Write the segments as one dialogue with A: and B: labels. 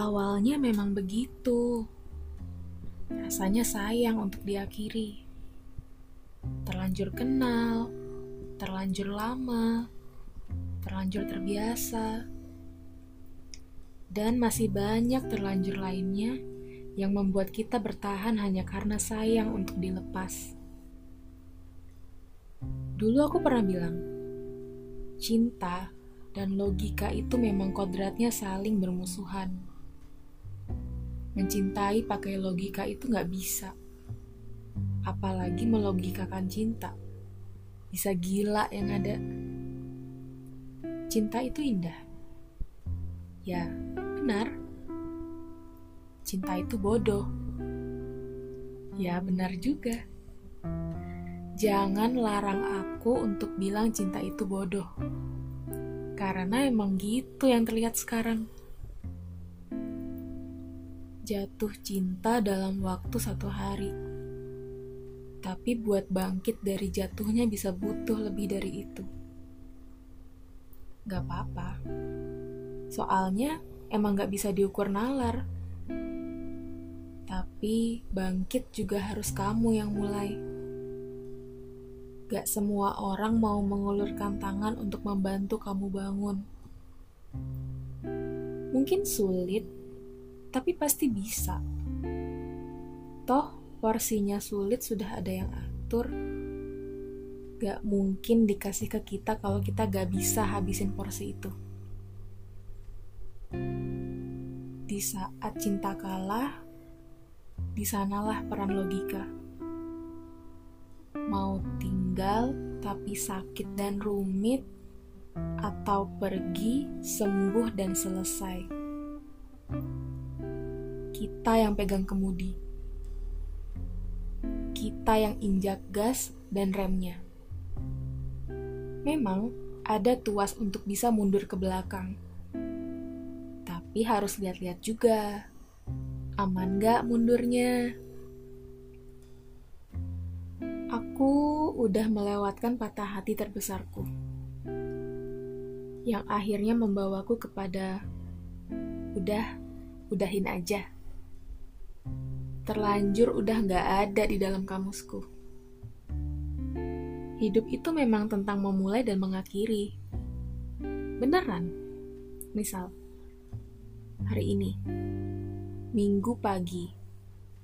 A: Awalnya memang begitu. Rasanya sayang untuk diakhiri. Terlanjur kenal, terlanjur lama, terlanjur terbiasa, dan masih banyak terlanjur lainnya yang membuat kita bertahan hanya karena sayang untuk dilepas. Dulu aku pernah bilang, cinta dan logika itu memang kodratnya saling bermusuhan. Mencintai pakai logika itu nggak bisa. Apalagi melogikakan cinta. Bisa gila yang ada. Cinta itu indah. Ya, benar. Cinta itu bodoh. Ya, benar juga. Jangan larang aku untuk bilang cinta itu bodoh. Karena emang gitu yang terlihat sekarang jatuh cinta dalam waktu satu hari. Tapi buat bangkit dari jatuhnya bisa butuh lebih dari itu. Gak apa-apa. Soalnya emang gak bisa diukur nalar. Tapi bangkit juga harus kamu yang mulai. Gak semua orang mau mengulurkan tangan untuk membantu kamu bangun. Mungkin sulit, tapi pasti bisa. Toh, porsinya sulit sudah ada yang atur. Gak mungkin dikasih ke kita kalau kita gak bisa habisin porsi itu. Di saat cinta kalah, di sanalah peran logika. Mau tinggal tapi sakit dan rumit, atau pergi, sembuh, dan selesai kita yang pegang kemudi. Kita yang injak gas dan remnya. Memang ada tuas untuk bisa mundur ke belakang. Tapi harus lihat-lihat juga. Aman gak mundurnya? Aku udah melewatkan patah hati terbesarku. Yang akhirnya membawaku kepada udah, udahin aja terlanjur udah gak ada di dalam kamusku. Hidup itu memang tentang memulai dan mengakhiri. Beneran. Misal, hari ini, minggu pagi,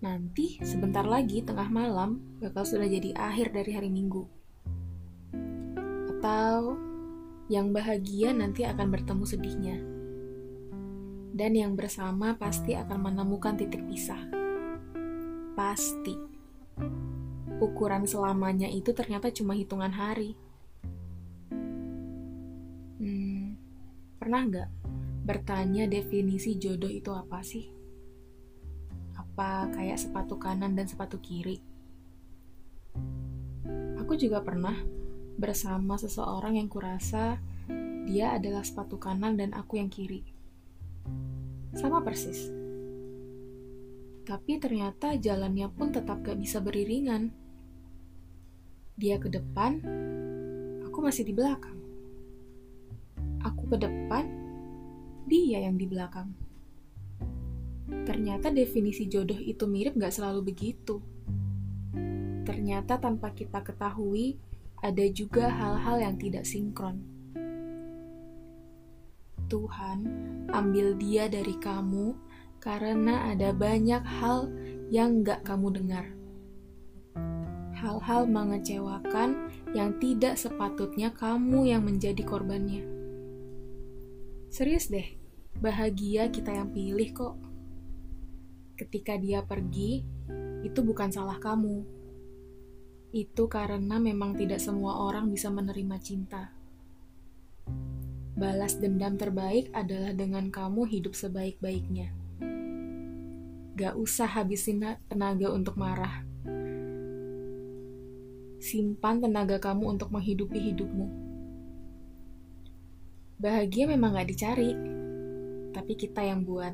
A: nanti sebentar lagi tengah malam bakal sudah jadi akhir dari hari minggu. Atau yang bahagia nanti akan bertemu sedihnya. Dan yang bersama pasti akan menemukan titik pisah pasti. Ukuran selamanya itu ternyata cuma hitungan hari. Hmm, pernah nggak bertanya definisi jodoh itu apa sih? Apa kayak sepatu kanan dan sepatu kiri? Aku juga pernah bersama seseorang yang kurasa dia adalah sepatu kanan dan aku yang kiri. Sama persis tapi ternyata jalannya pun tetap gak bisa beriringan. Dia ke depan, aku masih di belakang. Aku ke depan, dia yang di belakang. Ternyata definisi jodoh itu mirip gak selalu begitu. Ternyata tanpa kita ketahui, ada juga hal-hal yang tidak sinkron. Tuhan ambil dia dari kamu karena ada banyak hal yang gak kamu dengar. Hal-hal mengecewakan yang tidak sepatutnya kamu yang menjadi korbannya. Serius deh, bahagia kita yang pilih kok. Ketika dia pergi, itu bukan salah kamu. Itu karena memang tidak semua orang bisa menerima cinta. Balas dendam terbaik adalah dengan kamu hidup sebaik-baiknya. Gak usah habisin tenaga untuk marah. Simpan tenaga kamu untuk menghidupi hidupmu. Bahagia memang gak dicari, tapi kita yang buat,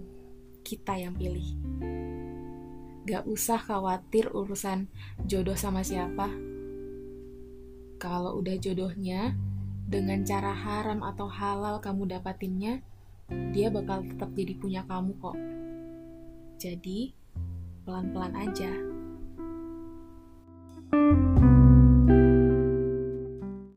A: kita yang pilih. Gak usah khawatir urusan jodoh sama siapa. Kalau udah jodohnya, dengan cara haram atau halal kamu dapatinnya, dia bakal tetap jadi punya kamu kok. Jadi, pelan-pelan aja.